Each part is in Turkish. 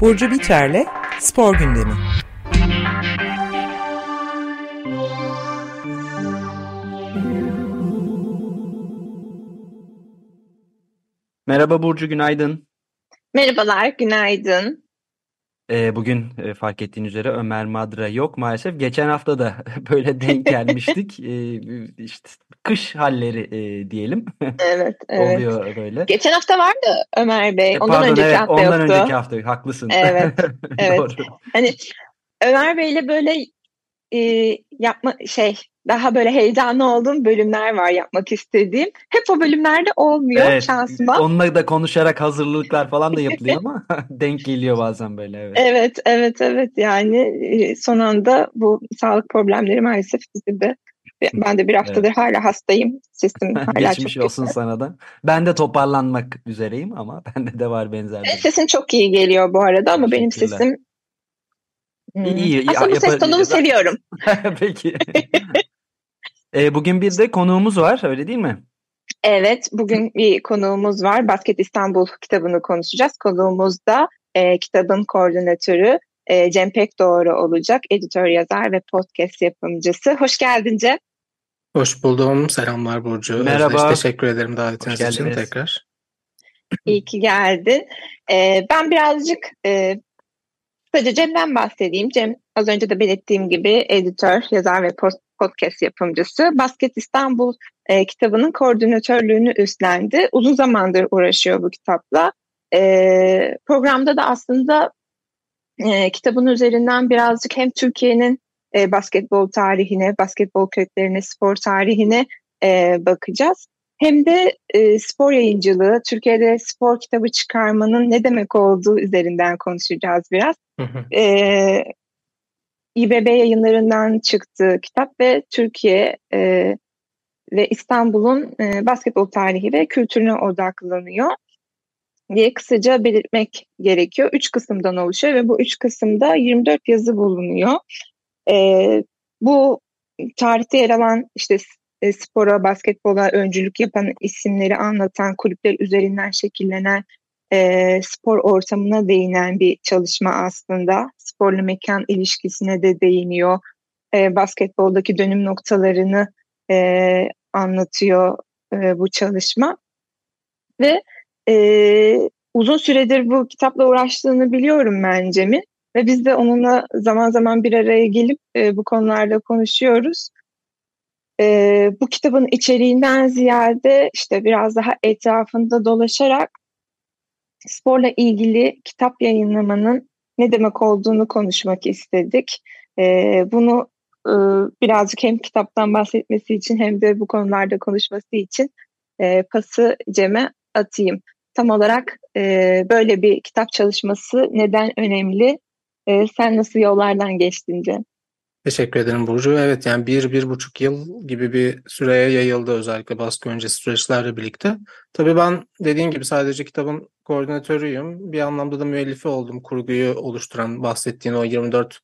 Burcu Biterle Spor Gündemi. Merhaba Burcu, günaydın. Merhabalar, günaydın. Ee, bugün e, fark ettiğin üzere Ömer Madra yok maalesef. Geçen hafta da böyle denk gelmiştik. ee, işte kış halleri e, diyelim. Evet, evet. Oluyor böyle. Geçen hafta vardı Ömer Bey. E, ondan pardon, önceki evet, hafta ondan yoktu. önceki hafta haklısın. Evet, evet. Doğru. Hani Ömer Bey'le böyle e, yapma şey daha böyle heyecanlı olduğum bölümler var yapmak istediğim. Hep o bölümlerde olmuyor Evet, şansıma. onunla da konuşarak hazırlıklar falan da yapılıyor ama denk geliyor bazen böyle evet. Evet, evet, evet. Yani son anda bu sağlık problemleri maalesef bizi de ben de bir haftadır hala hastayım. Sesim hala Geçmiş çok olsun kötü. sana da. Ben de toparlanmak üzereyim ama bende de var benzer. bir- Sesin çok iyi geliyor bu arada ama benim sesim Hmm. İyi, iyi, Aslında bu ses tonumu seviyorum. Peki. Ee, bugün bir de konuğumuz var öyle değil mi? Evet, bugün bir konuğumuz var. Basket İstanbul kitabını konuşacağız. Konuğumuz da e, kitabın koordinatörü e, Cem Pekdoğru olacak. Editör, yazar ve podcast yapımcısı. Hoş geldin Cem. Hoş buldum. Selamlar Burcu. Merhaba. Özdeş, teşekkür ederim davetiniz için tekrar. İyi ki geldin. E, ben birazcık e, kısaca Cem'den bahsedeyim. Cem az önce de belirttiğim gibi editör, yazar ve post- podcast yapımcısı. Basket İstanbul e, kitabının koordinatörlüğünü üstlendi. Uzun zamandır uğraşıyor bu kitapla. E, programda da aslında e, kitabın üzerinden birazcık hem Türkiye'nin e, basketbol tarihine, basketbol köklerine, spor tarihine e, bakacağız. Hem de e, spor yayıncılığı, Türkiye'de spor kitabı çıkarmanın ne demek olduğu üzerinden konuşacağız biraz. Hı hı. E, İBB yayınlarından çıktı kitap ve Türkiye e, ve İstanbul'un e, basketbol tarihi ve kültürüne odaklanıyor diye kısaca belirtmek gerekiyor. Üç kısımdan oluşuyor ve bu üç kısımda 24 yazı bulunuyor. E, bu tarihte yer alan işte e, spora, basketbola öncülük yapan isimleri anlatan kulüpler üzerinden şekillenen e, spor ortamına değinen bir çalışma aslında. Sporla mekan ilişkisine de değiniyor. E, basketboldaki dönüm noktalarını e, anlatıyor e, bu çalışma. Ve e, uzun süredir bu kitapla uğraştığını biliyorum ben Cem'in. Ve biz de onunla zaman zaman bir araya gelip e, bu konularda konuşuyoruz. E, bu kitabın içeriğinden ziyade işte biraz daha etrafında dolaşarak sporla ilgili kitap yayınlamanın ne demek olduğunu konuşmak istedik. Ee, bunu e, birazcık hem kitaptan bahsetmesi için hem de bu konularda konuşması için e, pası Cem'e atayım. Tam olarak e, böyle bir kitap çalışması neden önemli? E, sen nasıl yollardan geçtin Cem? Teşekkür ederim Burcu. Evet yani bir, bir buçuk yıl gibi bir süreye yayıldı özellikle baskı öncesi süreçlerle birlikte. Tabii ben dediğin gibi sadece kitabın koordinatörüyüm. Bir anlamda da müellifi oldum. Kurguyu oluşturan, bahsettiğin o 24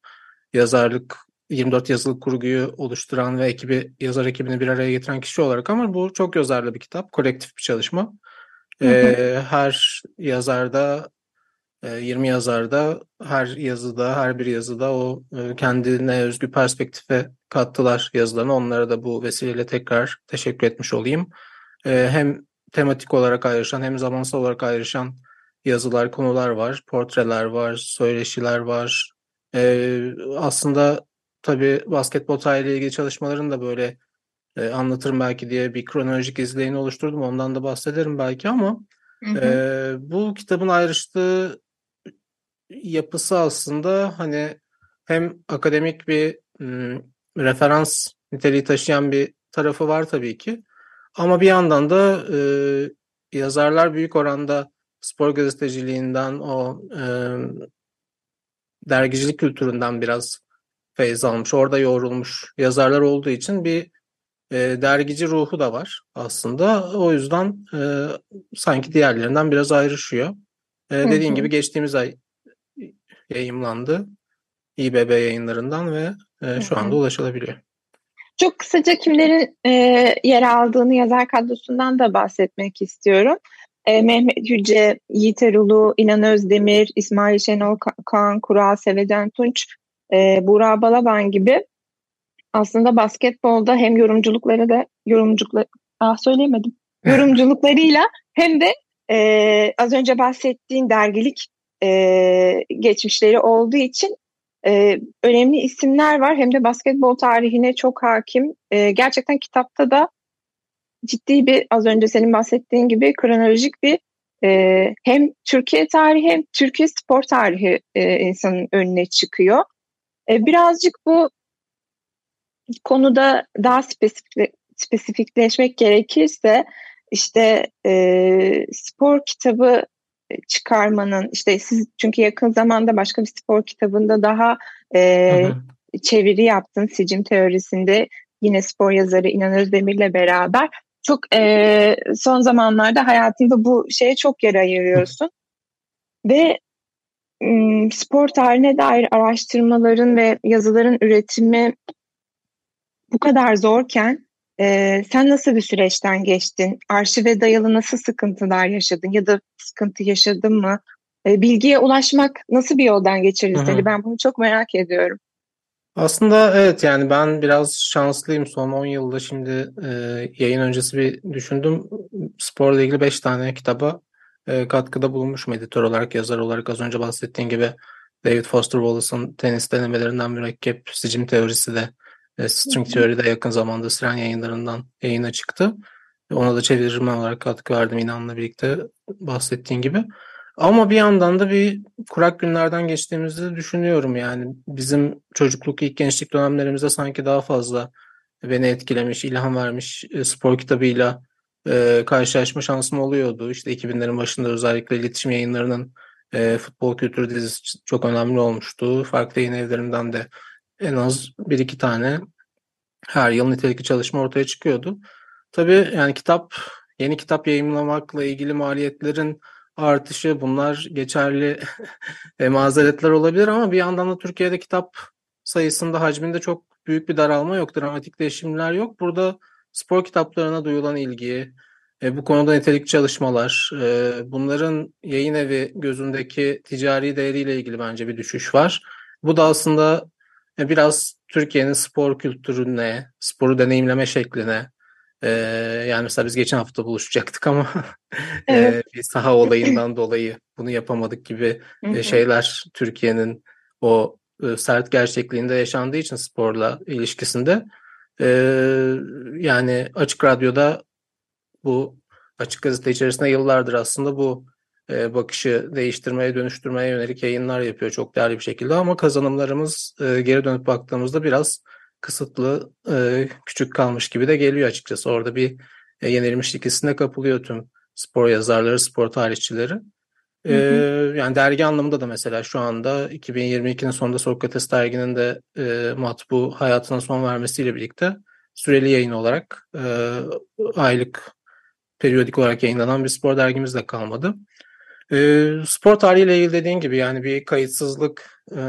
yazarlık, 24 yazılık kurguyu oluşturan ve ekibi, yazar ekibini bir araya getiren kişi olarak ama bu çok yazarlı bir kitap, kolektif bir çalışma. Hı hı. Ee, her yazarda 20 yazarda her yazıda, her bir yazıda o e, kendine özgü perspektife kattılar yazılarını. Onlara da bu vesileyle tekrar teşekkür etmiş olayım. E, Hem tematik olarak ayrışan hem zamansal olarak ayrışan yazılar, konular var. Portreler var, söyleşiler var. E, Aslında tabii basketbol tarihiyle ilgili çalışmaların da böyle e, anlatırım belki diye bir kronolojik izleyini oluşturdum. Ondan da bahsederim belki ama ee, bu kitabın ayrıştığı yapısı aslında hani hem akademik bir m, referans niteliği taşıyan bir tarafı var tabii ki. Ama bir yandan da e, yazarlar büyük oranda spor gazeteciliğinden o e, dergicilik kültüründen biraz feyz almış. Orada yoğrulmuş yazarlar olduğu için bir e, dergici ruhu da var aslında. O yüzden e, sanki diğerlerinden biraz ayrışıyor. E, Hı dediğin hı. gibi geçtiğimiz ay yayımlandı İBB yayınlarından ve e, şu anda ulaşılabiliyor. Çok kısaca kimlerin e, yer aldığını yazar kadrosundan da bahsetmek istiyorum. e, Mehmet Yüce, Yiğit Erulu, İnan Özdemir, İsmail Şenol Kaan Kural, Seveden Tunç, e, Burak Balaban gibi aslında basketbolda hem yorumculukları da yorumculukları ah söyleyemedim yorumculuklarıyla hem de e, az önce bahsettiğin dergilik e, geçmişleri olduğu için e, önemli isimler var. Hem de basketbol tarihine çok hakim. E, gerçekten kitapta da ciddi bir az önce senin bahsettiğin gibi kronolojik bir e, hem Türkiye tarihi hem Türkiye spor tarihi e, insanın önüne çıkıyor. E, birazcık bu konuda daha spesifik, spesifikleşmek gerekirse işte e, spor kitabı çıkarmanın işte siz çünkü yakın zamanda başka bir spor kitabında daha e, çeviri yaptın sicim teorisinde yine spor yazarı İnan Özdemir'le beraber. Çok e, son zamanlarda hayatında bu şeye çok yer ayırıyorsun. Ve m, spor tarihine dair araştırmaların ve yazıların üretimi bu kadar zorken e, sen nasıl bir süreçten geçtin? Arşive dayalı nasıl sıkıntılar yaşadın ya da sıkıntı yaşadın mı? E, bilgiye ulaşmak nasıl bir yoldan geçirdi seni? Ben bunu çok merak ediyorum. Aslında evet yani ben biraz şanslıyım son 10 yılda şimdi e, yayın öncesi bir düşündüm. Sporla ilgili 5 tane kitaba e, katkıda bulunmuşum editör olarak, yazar olarak az önce bahsettiğim gibi David Foster Wallace'ın tenis denemelerinden mürekkep sicim teorisi de e, String Theory'de yakın zamanda Siren yayınlarından yayına çıktı. Ona da çevirme olarak katkı verdim İnan'la birlikte bahsettiğin gibi. Ama bir yandan da bir kurak günlerden geçtiğimizi düşünüyorum yani. Bizim çocukluk, ilk gençlik dönemlerimizde sanki daha fazla beni etkilemiş, ilham vermiş e, spor kitabıyla e, karşılaşma şansım oluyordu. İşte 2000'lerin başında özellikle iletişim yayınlarının e, futbol kültürü dizisi çok önemli olmuştu. Farklı yayın evlerinden de en az bir iki tane her yıl nitelikli çalışma ortaya çıkıyordu. Tabii yani kitap, yeni kitap yayınlamakla ilgili maliyetlerin artışı bunlar geçerli mazeretler olabilir ama bir yandan da Türkiye'de kitap sayısında hacminde çok büyük bir daralma yok, dramatik değişimler yok. Burada spor kitaplarına duyulan ilgi, e, bu konuda nitelik çalışmalar, e, bunların yayın evi gözündeki ticari değeriyle ilgili bence bir düşüş var. Bu da aslında biraz Türkiye'nin spor kültürüne, sporu deneyimleme şekline, e, yani mesela biz geçen hafta buluşacaktık ama evet. e, bir saha olayından dolayı bunu yapamadık gibi e, şeyler Türkiye'nin o e, sert gerçekliğinde yaşandığı için sporla ilişkisinde e, yani Açık Radyo'da bu Açık Gazete içerisinde yıllardır aslında bu e, bakışı değiştirmeye, dönüştürmeye yönelik yayınlar yapıyor çok değerli bir şekilde ama kazanımlarımız e, geri dönüp baktığımızda biraz kısıtlı, e, küçük kalmış gibi de geliyor açıkçası. Orada bir e, yenilmişlik hissine kapılıyor tüm spor yazarları, spor tarihçileri. Ee, yani dergi anlamında da mesela şu anda 2022'nin sonunda Sokrates derginin de e, matbu hayatına son vermesiyle birlikte süreli yayın olarak e, aylık periyodik olarak yayınlanan bir spor dergimiz de kalmadı. E, spor tarihiyle ilgili dediğin gibi yani bir kayıtsızlık, e,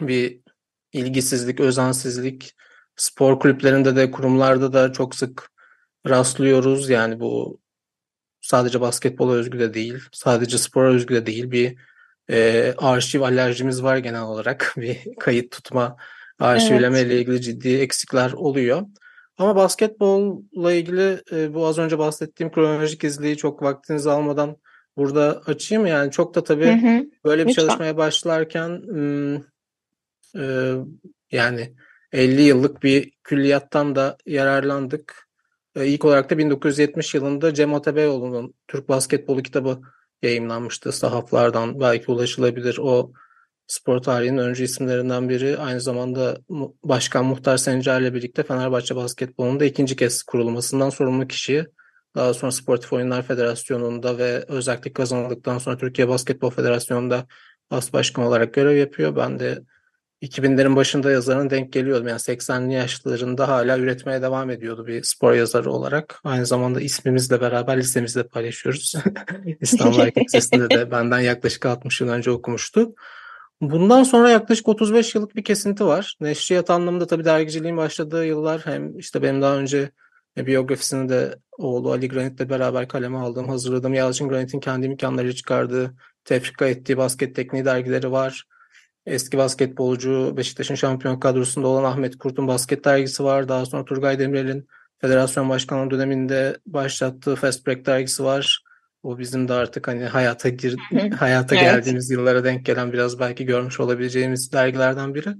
bir ilgisizlik, özensizlik spor kulüplerinde de kurumlarda da çok sık rastlıyoruz. Yani bu sadece basketbola özgü de değil, sadece spora özgü de değil. Bir e, arşiv alerjimiz var genel olarak. Bir kayıt tutma, arşivleme evet. ile ilgili ciddi eksikler oluyor. Ama basketbolla ilgili e, bu az önce bahsettiğim kronolojik izleyi çok vaktinizi almadan burada açayım. Yani çok da tabii hı hı. böyle bir Lütfen. çalışmaya başlarken e, yani 50 yıllık bir külliyattan da yararlandık. E, ilk olarak da 1970 yılında Cem Atabeyoğlu'nun Türk Basketbolu kitabı yayımlanmıştı. Sahaflardan belki ulaşılabilir. O spor tarihinin öncü isimlerinden biri. Aynı zamanda Başkan Muhtar Sencer'le birlikte Fenerbahçe Basketbolu'nun da ikinci kez kurulmasından sorumlu kişi. Daha sonra Sportif Oyunlar Federasyonu'nda ve özellikle kazanıldıktan sonra Türkiye Basketbol Federasyonu'nda as başkan olarak görev yapıyor. Ben de 2000'lerin başında yazarına denk geliyordum. Yani 80'li yaşlarında hala üretmeye devam ediyordu bir spor yazarı olarak. Aynı zamanda ismimizle beraber listemizde paylaşıyoruz. İstanbul Erkek Lisesi'nde de benden yaklaşık 60 yıl önce okumuştu. Bundan sonra yaklaşık 35 yıllık bir kesinti var. Neşriyat anlamında tabii dergiciliğin başladığı yıllar hem işte benim daha önce E, biyografisini de oğlu Ali Granit'le beraber kaleme aldım, hazırladım. Yalçın Granit'in kendi imkanlarıyla çıkardığı, tefrika ettiği basket tekniği dergileri var. Eski basketbolcu Beşiktaş'ın şampiyon kadrosunda olan Ahmet Kurt'un basket dergisi var. Daha sonra Turgay Demirel'in federasyon başkanlığı döneminde başlattığı Fast Break dergisi var. O bizim de artık hani hayata gir hayata evet. geldiğimiz yıllara denk gelen biraz belki görmüş olabileceğimiz dergilerden biri.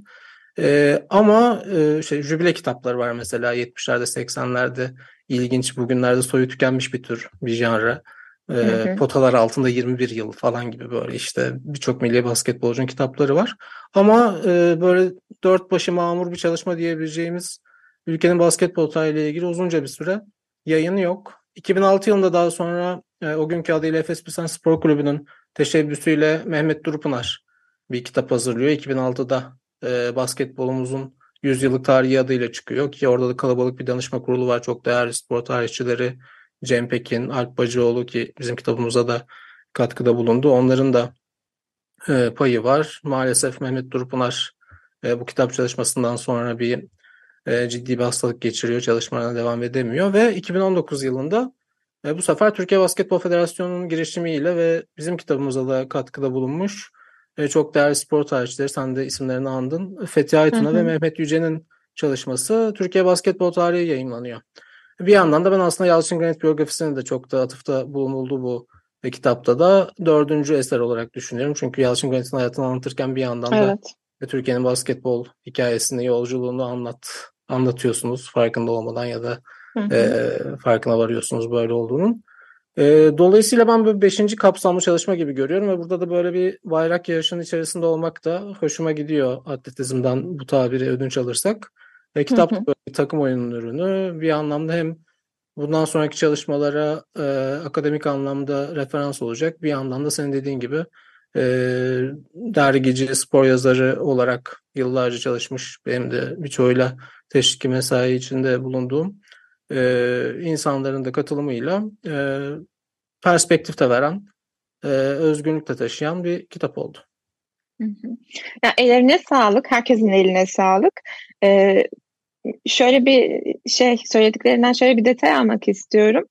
Ee, ama e, şey jübile kitapları var mesela 70'lerde 80'lerde ilginç bugünlerde soyu tükenmiş bir tür bir janra. Ee, hı hı. Potalar altında 21 yıl falan gibi böyle işte birçok milli basketbolcunun kitapları var. Ama e, böyle dört başı mamur bir çalışma diyebileceğimiz ülkenin basketbol tarihiyle ilgili uzunca bir süre yayını yok. 2006 yılında daha sonra e, o günkü adıyla Efes Pilsen Spor Kulübü'nün teşebbüsüyle Mehmet Durupınar bir kitap hazırlıyor. 2006'da e, basketbolumuzun 100 yıllık tarihi adıyla çıkıyor ki orada da kalabalık bir danışma kurulu var. Çok değerli spor tarihçileri Cem Pekin, Alp Bacıoğlu ki bizim kitabımıza da katkıda bulundu. Onların da e, payı var. Maalesef Mehmet Durupınar e, bu kitap çalışmasından sonra bir e, ciddi bir hastalık geçiriyor. Çalışmalarına devam edemiyor ve 2019 yılında e, bu sefer Türkiye Basketbol Federasyonu'nun girişimiyle ve bizim kitabımıza da katkıda bulunmuş e, çok değerli spor tarihçileri, sen de isimlerini andın. Fethi Aytun'a ve Mehmet Yüce'nin çalışması Türkiye Basketbol Tarihi yayınlanıyor. Bir yandan da ben aslında Yalçın Granit biyografisini de çok da atıfta bulunuldu bu ve kitapta da dördüncü eser olarak düşünüyorum. Çünkü Yalçın Granit'in hayatını anlatırken bir yandan da evet. Türkiye'nin basketbol hikayesini, yolculuğunu anlat anlatıyorsunuz farkında olmadan ya da hı hı. E, farkına varıyorsunuz böyle olduğunun. E, dolayısıyla ben böyle beşinci kapsamlı çalışma gibi görüyorum ve burada da böyle bir bayrak yarışının içerisinde olmak da hoşuma gidiyor atletizmden bu tabiri ödünç alırsak. E, kitap hı hı. böyle bir takım oyunun ürünü. Bir anlamda hem bundan sonraki çalışmalara e, akademik anlamda referans olacak. Bir yandan da senin dediğin gibi e, dergici, spor yazarı olarak yıllarca çalışmış. Benim de birçoğuyla teşviki mesai içinde bulunduğum e, insanların da katılımıyla e, perspektif de veren, e, özgünlük de taşıyan bir kitap oldu. Hı hı. Yani ellerine sağlık, herkesin eline sağlık. Ee, şöyle bir şey söylediklerinden şöyle bir detay almak istiyorum.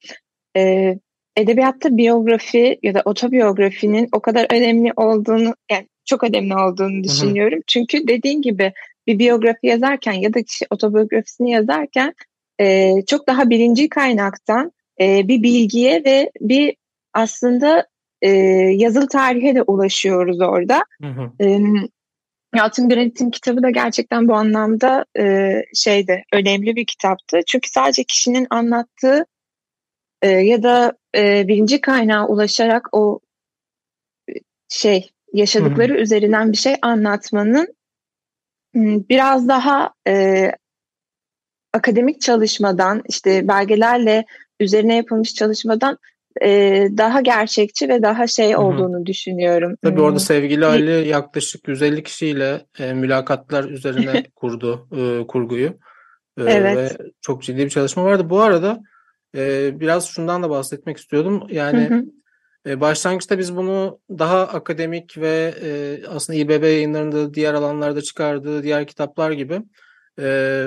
Ee, edebiyatta biyografi ya da otobiyografinin o kadar önemli olduğunu, yani çok önemli olduğunu düşünüyorum. Hı hı. Çünkü dediğin gibi bir biyografi yazarken ya da kişi otobiyografisini yazarken e, çok daha birinci kaynaktan e, bir bilgiye ve bir aslında e, yazılı tarihe de ulaşıyoruz orada. Hı hı. E, Yalçın Granit'in kitabı da gerçekten bu anlamda e, şeyde önemli bir kitaptı. Çünkü sadece kişinin anlattığı e, ya da e, birinci kaynağa ulaşarak o şey yaşadıkları hı hı. üzerinden bir şey anlatmanın biraz daha e, akademik çalışmadan işte belgelerle üzerine yapılmış çalışmadan e, daha gerçekçi ve daha şey olduğunu Hı-hı. düşünüyorum. Tabii orada sevgili Ali yaklaşık 150 kişiyle e, mülakatlar üzerine kurdu e, kurguyu. E, evet. Ve çok ciddi bir çalışma vardı. Bu arada e, biraz şundan da bahsetmek istiyordum. Yani Hı-hı. E, başlangıçta biz bunu daha akademik ve e, aslında İBB yayınlarında diğer alanlarda çıkardığı diğer kitaplar gibi e,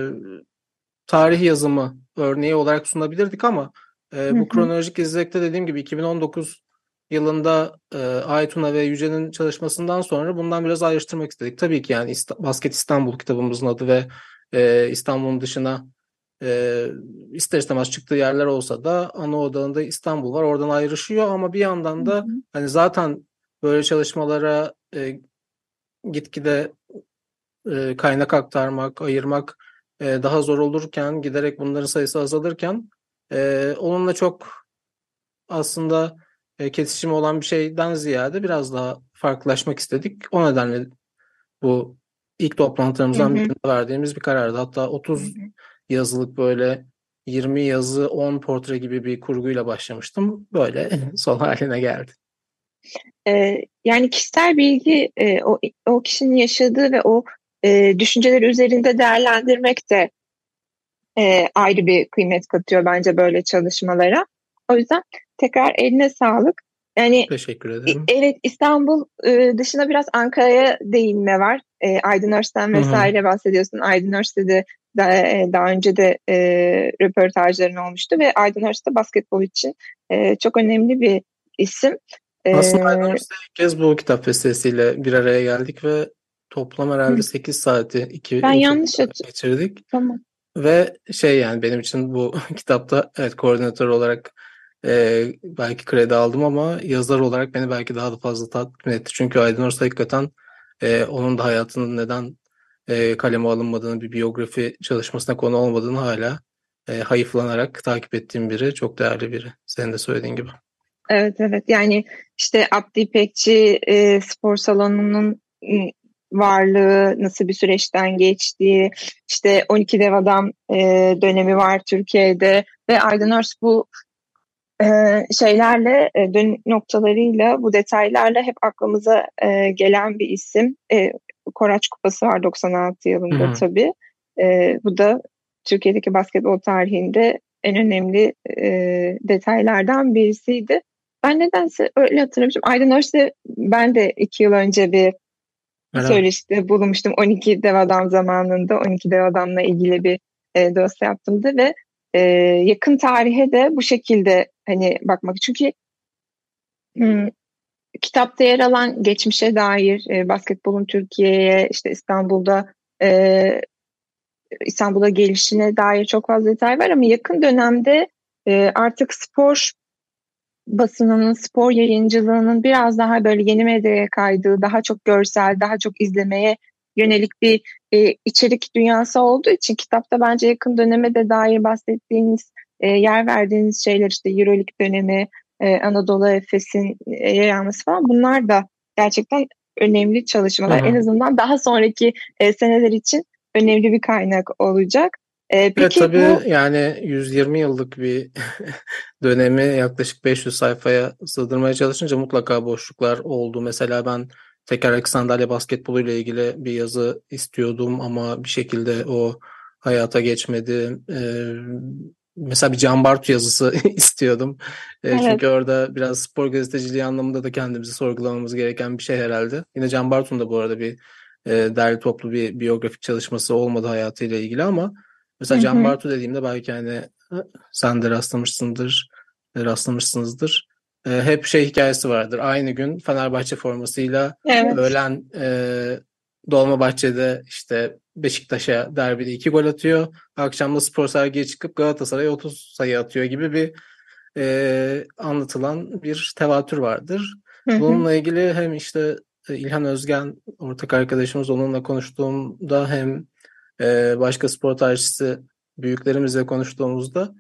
tarih yazımı örneği olarak sunabilirdik ama e, bu kronolojik izlekte dediğim gibi 2019 yılında e, Aytuna ve Yüce'nin çalışmasından sonra bundan biraz ayrıştırmak istedik. Tabii ki yani İst- Basket İstanbul kitabımızın adı ve e, İstanbul'un dışına e, ister istemez çıktığı yerler olsa da ana odağında İstanbul var. Oradan ayrışıyor ama bir yandan da hı hı. hani zaten böyle çalışmalara e, gitgide e, kaynak aktarmak, ayırmak e, daha zor olurken giderek bunların sayısı azalırken e, onunla çok aslında e, kesişimi olan bir şeyden ziyade biraz daha farklılaşmak istedik. O nedenle bu ilk toplantılarımızdan birinde verdiğimiz bir karardı. Hatta 30 hı hı. yazılık böyle 20 yazı 10 portre gibi bir kurguyla başlamıştım. Böyle son haline geldi. Ee, yani kişisel bilgi e, o, o kişinin yaşadığı ve o e, düşünceleri üzerinde değerlendirmek de e, ayrı bir kıymet katıyor bence böyle çalışmalara. O yüzden tekrar eline sağlık. Yani Teşekkür ederim. Evet İstanbul e, dışında biraz Ankara'ya değinme var. E, Aydın Üniversitesi'nden vesaire bahsediyorsun. Aydın Daha, e, daha önce de e, röportajların olmuştu ve Aydın Hırs da basketbol için e, çok önemli bir isim. Aslında Aydın Hırs'ta ilk kez bu kitap vesilesiyle bir araya geldik ve toplam herhalde Hı. 8 saati iki ben yanlış geçirdik. Tamam. Ve şey yani benim için bu kitapta evet koordinatör olarak e, belki kredi aldım ama yazar olarak beni belki daha da fazla tatmin etti. Çünkü Aydın Orsa hakikaten e, onun da hayatının neden e, kaleme alınmadığını, bir biyografi çalışmasına konu olmadığını hala e, hayıflanarak takip ettiğim biri. Çok değerli biri. Senin de söylediğin gibi. Evet evet yani işte Abdi İpekçi e, spor salonunun varlığı nasıl bir süreçten geçtiği işte 12 dev adam e, dönemi var Türkiye'de ve Aydın Örs bu e, şeylerle e, dönüm noktalarıyla bu detaylarla hep aklımıza e, gelen bir isim. E, Koraç Kupası var 96 yılında Hı-hı. tabii. E, bu da Türkiye'deki basketbol tarihinde en önemli e, detaylardan birisiydi. Ben nedense öyle hatırlamışım. Aydın Örs'e ben de iki yıl önce bir evet. söyleşide bulunmuştum. 12 dev adam zamanında 12 dev adamla ilgili bir e, dosya yaptımdı ve e, yakın tarihe de bu şekilde hani bakmak. Çünkü hmm, kitapta yer alan geçmişe dair e, basketbolun Türkiye'ye işte İstanbul'da e, İstanbul'a gelişine dair çok fazla detay var ama yakın dönemde e, artık spor basınının, spor yayıncılığının biraz daha böyle yeni medyaya kaydığı, daha çok görsel, daha çok izlemeye yönelik bir e, içerik dünyası olduğu için kitapta bence yakın döneme de dair bahsettiğiniz, e, yer verdiğiniz şeyler işte Euroleague dönemi, e, Anadolu Efes'in e, yayılması falan bunlar da gerçekten önemli çalışmalar. Hı-hı. En azından daha sonraki e, seneler için önemli bir kaynak olacak. E, peki evet tabii bu... yani 120 yıllık bir dönemi yaklaşık 500 sayfaya sığdırmaya çalışınca mutlaka boşluklar oldu. Mesela ben tekerlekli sandalye basketbolu ile ilgili bir yazı istiyordum ama bir şekilde o hayata geçmedi. Ee, mesela bir Can Bartu yazısı istiyordum. Ee, evet. Çünkü orada biraz spor gazeteciliği anlamında da kendimizi sorgulamamız gereken bir şey herhalde. Yine Can Bartu'nun da bu arada bir e, derli toplu bir biyografik çalışması olmadı hayatıyla ilgili ama mesela Can Bartu dediğimde belki hani sen de rastlamışsındır, rastlamışsınızdır e, hep şey hikayesi vardır. Aynı gün Fenerbahçe formasıyla evet. öğlen e, Dolmabahçe'de işte Beşiktaş'a derbide iki gol atıyor. Akşamda spor sergiye çıkıp Galatasaray'a 30 sayı atıyor gibi bir e, anlatılan bir tevatür vardır. Hı hı. Bununla ilgili hem işte e, İlhan Özgen ortak arkadaşımız onunla konuştuğumda hem e, başka spor tarihçisi büyüklerimizle konuştuğumuzda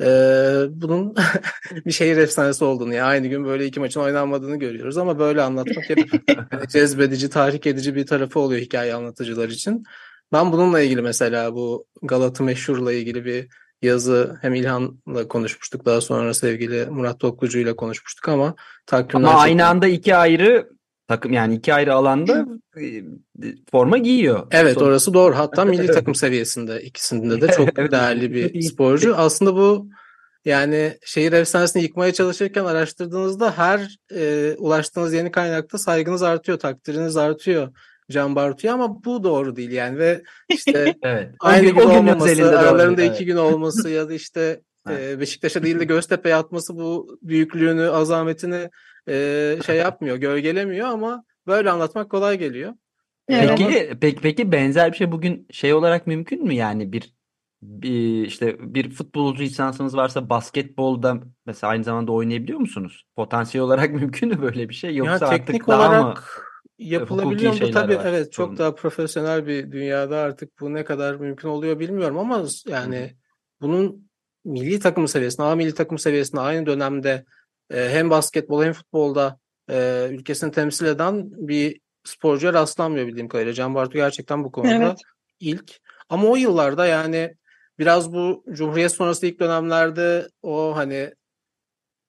ee, bunun bir şehir efsanesi olduğunu ya aynı gün böyle iki maçın oynanmadığını görüyoruz ama böyle anlatmak hep cezbedici, tahrik edici bir tarafı oluyor hikaye anlatıcılar için. Ben bununla ilgili mesela bu Galata Meşhur'la ilgili bir yazı hem İlhan'la konuşmuştuk daha sonra sevgili Murat Toklucu ile konuşmuştuk ama takvimler Ama aynı anda iki ayrı takım yani iki ayrı alanda e, forma giyiyor. Evet Sonra... orası doğru. Hatta milli takım seviyesinde ikisinde de çok evet, değerli bir sporcu. Aslında bu yani şehir efsanesini yıkmaya çalışırken araştırdığınızda her e, ulaştığınız yeni kaynakta saygınız artıyor, takdiriniz artıyor Can Bartu'ya ama bu doğru değil yani ve işte evet. aynı gün, gün olmaması, aralarında doğru, iki evet. gün olması ya da işte e, Beşiktaş'a değil de Göztepe'ye atması bu büyüklüğünü, azametini e, şey yapmıyor, gölgelemiyor ama böyle anlatmak kolay geliyor. Evet. Peki, peki peki benzer bir şey bugün şey olarak mümkün mü yani bir, bir işte bir futbolcu lisansınız varsa basketbolda mesela aynı zamanda oynayabiliyor musunuz? Potansiyel olarak mümkün mü böyle bir şey yoksa ya, teknik artık olarak daha mı yapılabiliyor mu? Tabii var. evet çok daha profesyonel bir dünyada artık bu ne kadar mümkün oluyor bilmiyorum ama yani Hı. bunun milli takım seviyesinde, A milli takım seviyesinde aynı dönemde e, hem basketbol hem futbolda e, ülkesini temsil eden bir sporcuya rastlanmıyor bildiğim kadarıyla. Can Bartu gerçekten bu konuda evet. ilk. Ama o yıllarda yani biraz bu Cumhuriyet sonrası ilk dönemlerde o hani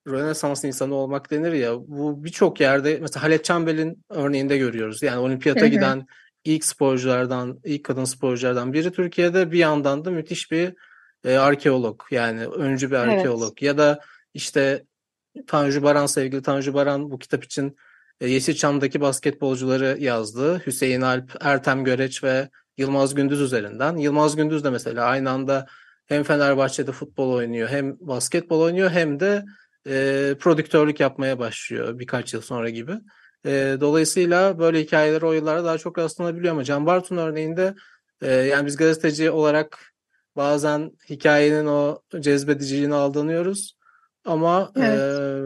Rönesans insanı olmak denir ya bu birçok yerde mesela Halet Çambel'in örneğinde görüyoruz. Yani olimpiyata giden ilk sporculardan, ilk kadın sporculardan biri Türkiye'de bir yandan da müthiş bir e, arkeolog yani öncü bir arkeolog evet. ya da işte Tanju Baran sevgili Tanju Baran bu kitap için e, Yeşilçam'daki basketbolcuları yazdı. Hüseyin Alp, Ertem Göreç ve Yılmaz Gündüz üzerinden. Yılmaz Gündüz de mesela aynı anda hem Fenerbahçe'de futbol oynuyor hem basketbol oynuyor hem de e, prodüktörlük yapmaya başlıyor birkaç yıl sonra gibi. E, dolayısıyla böyle hikayeleri o yıllarda daha çok rastlanabiliyor ama Can Bartun örneğinde e, yani biz gazeteci olarak bazen hikayenin o cezbediciliğine aldanıyoruz. Ama Evet. e,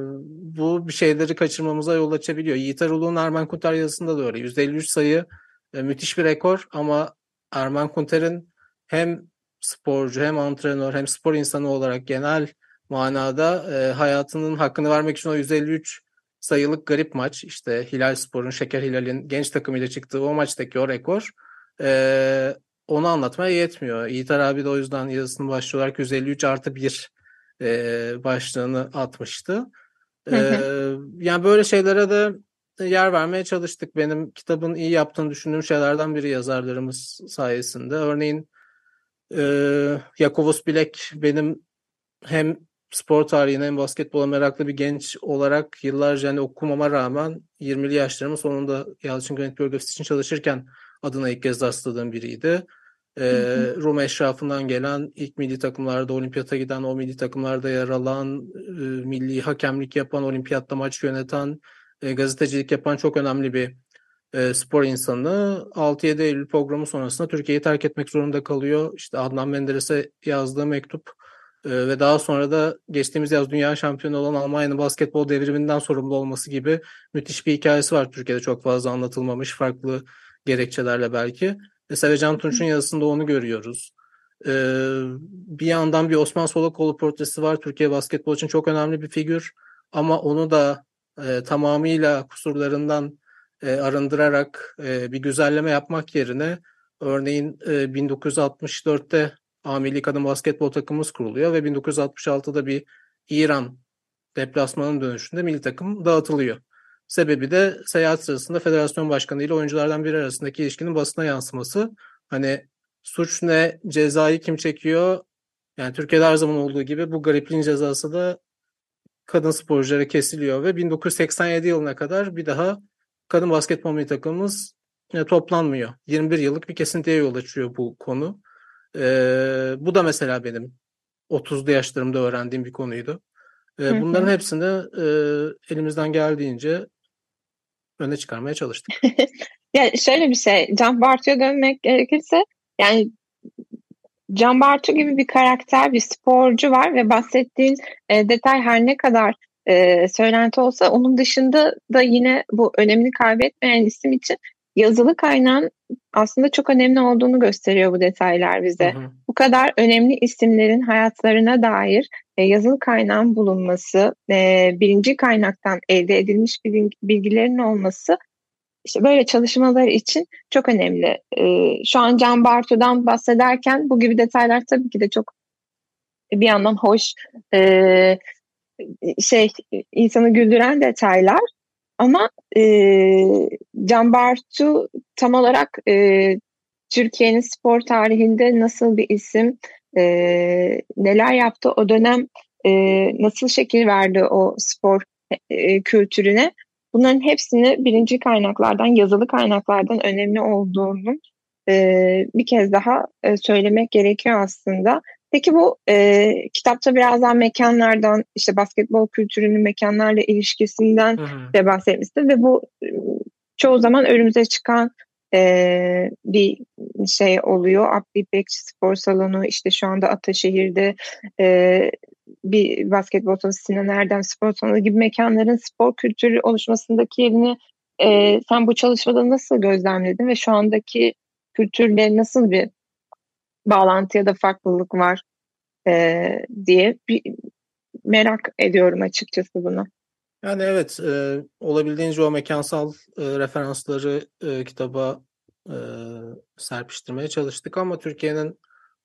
bu bir şeyleri kaçırmamıza yol açabiliyor. Yiğit Erol'un Ermen Kunter yazısında da öyle. 153 sayı e, müthiş bir rekor ama Ermen Kunter'in hem sporcu hem antrenör hem spor insanı olarak genel manada e, hayatının hakkını vermek için o 153 sayılık garip maç işte Hilal Spor'un Şeker Hilal'in genç takımıyla çıktığı o maçtaki o rekor e, onu anlatmaya yetmiyor. Yiğiter abi de o yüzden yazısının başlığı olarak 153 artı 1 e, başlığını atmıştı. E, yani böyle şeylere de yer vermeye çalıştık. Benim kitabın iyi yaptığını düşündüğüm şeylerden biri yazarlarımız sayesinde. Örneğin e, Yakovos Bilek benim hem spor tarihine hem basketbola meraklı bir genç olarak yıllarca hani okumama rağmen 20'li yaşlarımın sonunda Yalçın Granit Biyografisi için çalışırken adına ilk kez rastladığım biriydi. Ee, Hı Rum eşrafından gelen ilk milli takımlarda olimpiyata giden o milli takımlarda yer alan e, milli hakemlik yapan olimpiyatta maç yöneten e, gazetecilik yapan çok önemli bir e, spor insanı 6-7 Eylül programı sonrasında Türkiye'yi terk etmek zorunda kalıyor. İşte Adnan Menderes'e yazdığı mektup e, ve daha sonra da geçtiğimiz yaz dünya şampiyonu olan Almanya'nın basketbol devriminden sorumlu olması gibi müthiş bir hikayesi var. Türkiye'de çok fazla anlatılmamış farklı gerekçelerle belki. Mesela Can Tunç'un yazısında onu görüyoruz. E, bir yandan bir Osman Solakoğlu portresi var. Türkiye basketbol için çok önemli bir figür. Ama onu da e, tamamıyla kusurlarından e, arındırarak e, bir güzelleme yapmak yerine örneğin e, 1964'te A Milli Kadın Basketbol takımımız kuruluyor ve 1966'da bir İran deplasmanın dönüşünde milli takım dağıtılıyor. Sebebi de seyahat sırasında federasyon başkanı ile oyunculardan biri arasındaki ilişkinin basına yansıması. Hani suç ne, cezayı kim çekiyor? Yani Türkiye'de her zaman olduğu gibi bu garipliğin cezası da kadın sporculara kesiliyor ve 1987 yılına kadar bir daha kadın basketbol milli takımımız e, toplanmıyor. 21 yıllık bir kesintiye yol açıyor bu konu. Ee, bu da mesela benim 30'lu yaşlarımda öğrendiğim bir konuydu. Ee, hı. bunların hepsini e, elimizden geldiğince öne çıkarmaya çalıştık. Ya şöyle bir şey, Can Bartu'ya dönmek gerekirse yani Can Bartu gibi bir karakter, bir sporcu var ve bahsettiğin e, detay her ne kadar e, söylenti olsa onun dışında da yine bu önemini kaybetmeyen isim için yazılı kaynağın aslında çok önemli olduğunu gösteriyor bu detaylar bize. Hı hı. Bu kadar önemli isimlerin hayatlarına dair e, yazılı kaynağın bulunması, e, birinci kaynaktan elde edilmiş bilgi- bilgilerin olması işte böyle çalışmalar için çok önemli. E, şu an Can Bartu'dan bahsederken bu gibi detaylar tabii ki de çok bir yandan hoş, e, şey insanı güldüren detaylar. Ama e, Can Bartu tam olarak e, Türkiye'nin spor tarihinde nasıl bir isim, e, neler yaptı o dönem, e, nasıl şekil verdi o spor e, kültürüne. Bunların hepsini birinci kaynaklardan, yazılı kaynaklardan önemli olduğunu e, bir kez daha e, söylemek gerekiyor aslında. Peki bu e, kitapta biraz daha mekanlardan, işte basketbol kültürünün mekanlarla ilişkisinden Hı hı. de bahsetmişti ve bu çoğu zaman önümüze çıkan e, bir şey oluyor. Abdi İpekçi Spor Salonu, işte şu anda Ataşehir'de e, bir basketbol salonu, Sinan Erdem Spor Salonu gibi mekanların spor kültürü oluşmasındaki yerini e, sen bu çalışmada nasıl gözlemledin ve şu andaki kültürle nasıl bir bağlantı ya da farklılık var e, diye bir merak ediyorum açıkçası bunu. Yani evet, e, olabildiğince o mekansal e, referansları e, kitaba e, serpiştirmeye çalıştık ama Türkiye'nin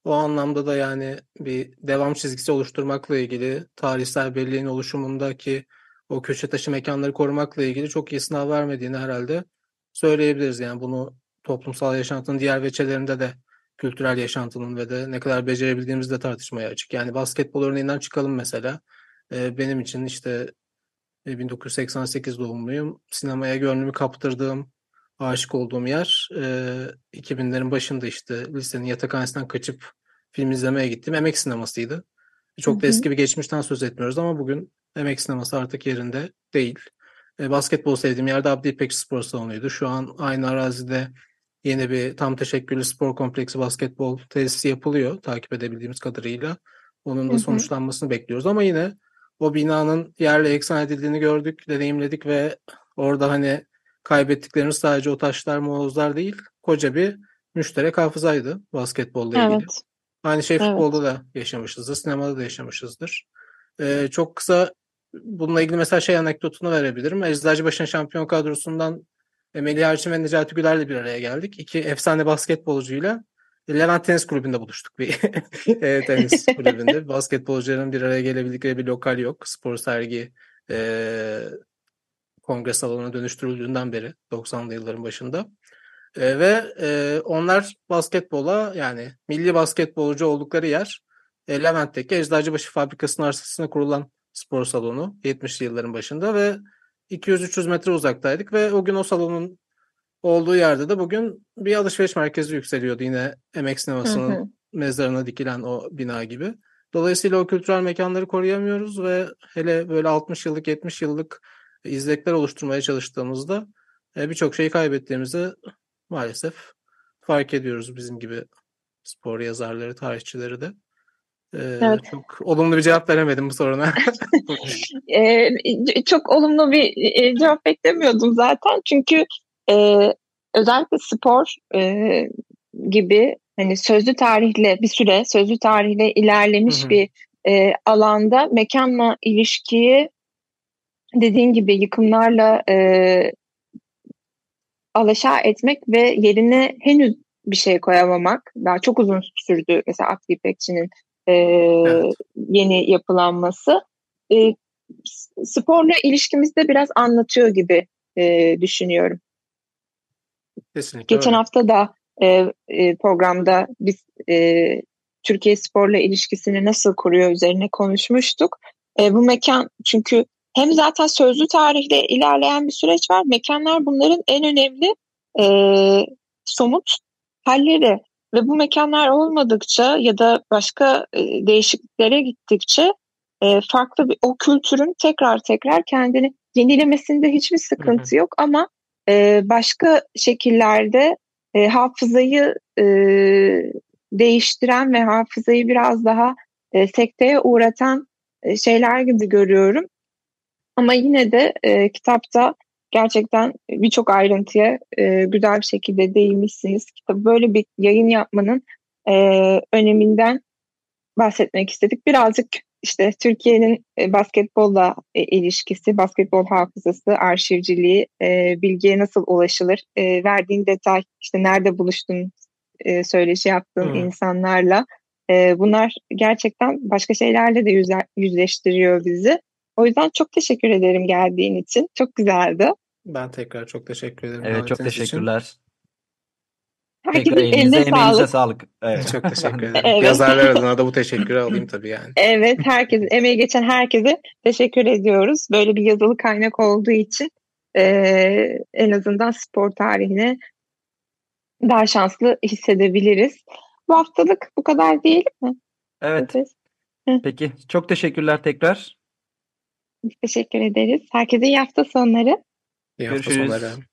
o anlamda da yani bir devam çizgisi oluşturmakla ilgili tarihsel belleğin oluşumundaki o köşe taşı mekanları korumakla ilgili çok iyi sınav vermediğini herhalde söyleyebiliriz. Yani bunu toplumsal yaşantının diğer veçelerinde de kültürel yaşantının ve de ne kadar becerebildiğimiz de tartışmaya açık. Yani basketbol örneğinden çıkalım mesela. E, benim için işte e, 1988 doğumluyum. Sinemaya gönlümü kaptırdığım aşık olduğum yer. E, 2000'lerin başında işte lisenin yatakhanesinden kaçıp film izlemeye gittim. Emek sinemasıydı. Çok da eski bir geçmişten söz etmiyoruz ama bugün emek sineması artık yerinde değil. E, basketbol sevdiğim yerde Abdi İpekçi Spor Salonu'ydu. Şu an aynı arazide yeni bir tam teşekküllü spor kompleksi basketbol tesisi yapılıyor takip edebildiğimiz kadarıyla. Onun da sonuçlanmasını bekliyoruz ama yine o binanın yerle eksan edildiğini gördük, deneyimledik ve orada hani kaybettiklerimiz sadece o taşlar, molozlar değil, koca bir müşterek hafızaydı basketbolla ilgili. Evet. Aynı şey Evet. futbolda da yaşamışızdır, sinemada da yaşamışızdır. Ee, çok kısa bununla ilgili mesela şey anekdotunu verebilirim. Eczacıbaşı'nın şampiyon kadrosundan Melih Erçin ve Necati Güler'le bir araya geldik. İki efsane basketbolcuyla Levent Tenis Kulübü'nde buluştuk bir e, tenis kulübünde. Basketbolcuların bir araya gelebildikleri bir lokal yok. Spor sergi e, kongre salonuna dönüştürüldüğünden beri 90'lı yılların başında. E, ve e, onlar basketbola yani milli basketbolcu oldukları yer e, Levent'teki Eczacıbaşı Fabrikası'nın arsasına kurulan spor salonu 70'li yılların başında ve 200-300 metre uzaktaydık ve o gün o salonun olduğu yerde de bugün bir alışveriş merkezi yükseliyordu yine Emek Sineması'nın Hı hı. mezarına dikilen o bina gibi. Dolayısıyla o kültürel mekanları koruyamıyoruz ve hele böyle 60 yıllık 70 yıllık izlekler oluşturmaya çalıştığımızda e, birçok şeyi kaybettiğimizi maalesef fark ediyoruz bizim gibi spor yazarları, tarihçileri de. Evet. Çok olumlu bir cevap veremedim bu soruna. Ee, çok olumlu bir e, cevap beklemiyordum zaten. Çünkü e, özellikle spor e, gibi hani sözlü tarihle bir süre sözlü tarihle ilerlemiş Hı hı. bir e, alanda mekanla ilişkiyi dediğin gibi yıkımlarla e, alaşağı etmek ve yerine henüz bir şey koyamamak daha çok uzun sürdü mesela Abdi İpekçi'nin e, Evet. yeni yapılanması e, sporla ilişkimizde biraz anlatıyor gibi e, düşünüyorum. Kesinlikle Geçen öyle. hafta da e, e, programda biz e, Türkiye sporla ilişkisini nasıl kuruyor üzerine konuşmuştuk. E, bu mekan çünkü hem zaten sözlü tarihle ilerleyen bir süreç var. Mekanlar bunların en önemli e, somut halleri ve bu mekanlar olmadıkça ya da başka e, değişikliklere gittikçe e, farklı bir o kültürün tekrar tekrar kendini yenilemesinde hiçbir sıkıntı yok ama e, başka şekillerde e, hafızayı e, değiştiren ve hafızayı biraz daha e, sekteye uğratan e, şeyler gibi görüyorum. Ama yine de e, kitapta gerçekten birçok ayrıntıya e, güzel bir şekilde değinmişsiniz. Kitap böyle bir yayın yapmanın e, öneminden bahsetmek istedik. Birazcık işte Türkiye'nin e, basketbolla e, ilişkisi, basketbol hafızası, arşivciliği, e, bilgiye nasıl ulaşılır, e, verdiğin detay, işte nerede buluştun, e, söyleşi yaptığın Hı. insanlarla. E, bunlar gerçekten başka şeylerle de yüzleştiriyor bizi. O yüzden çok teşekkür ederim geldiğin için. Çok güzeldi. Ben tekrar çok teşekkür ederim Evet çok davetiniz için. teşekkürler. Herkesin Tekrar elinize eline emeğinize sağlık. sağlık. Evet. Çok teşekkür ederim. Evet. Yazarlar adına da bu teşekkürü alayım tabii yani. Evet, herkesin emeği geçen herkese teşekkür ediyoruz. Böyle bir yazılı kaynak olduğu için eee, en azından spor tarihine daha şanslı hissedebiliriz. Bu haftalık bu kadar değil mi? Evet. Evet. Peki. Çok teşekkürler tekrar. Teşekkür ederiz. Herkese iyi hafta sonları. İyi hafta Görüşürüz. sonları.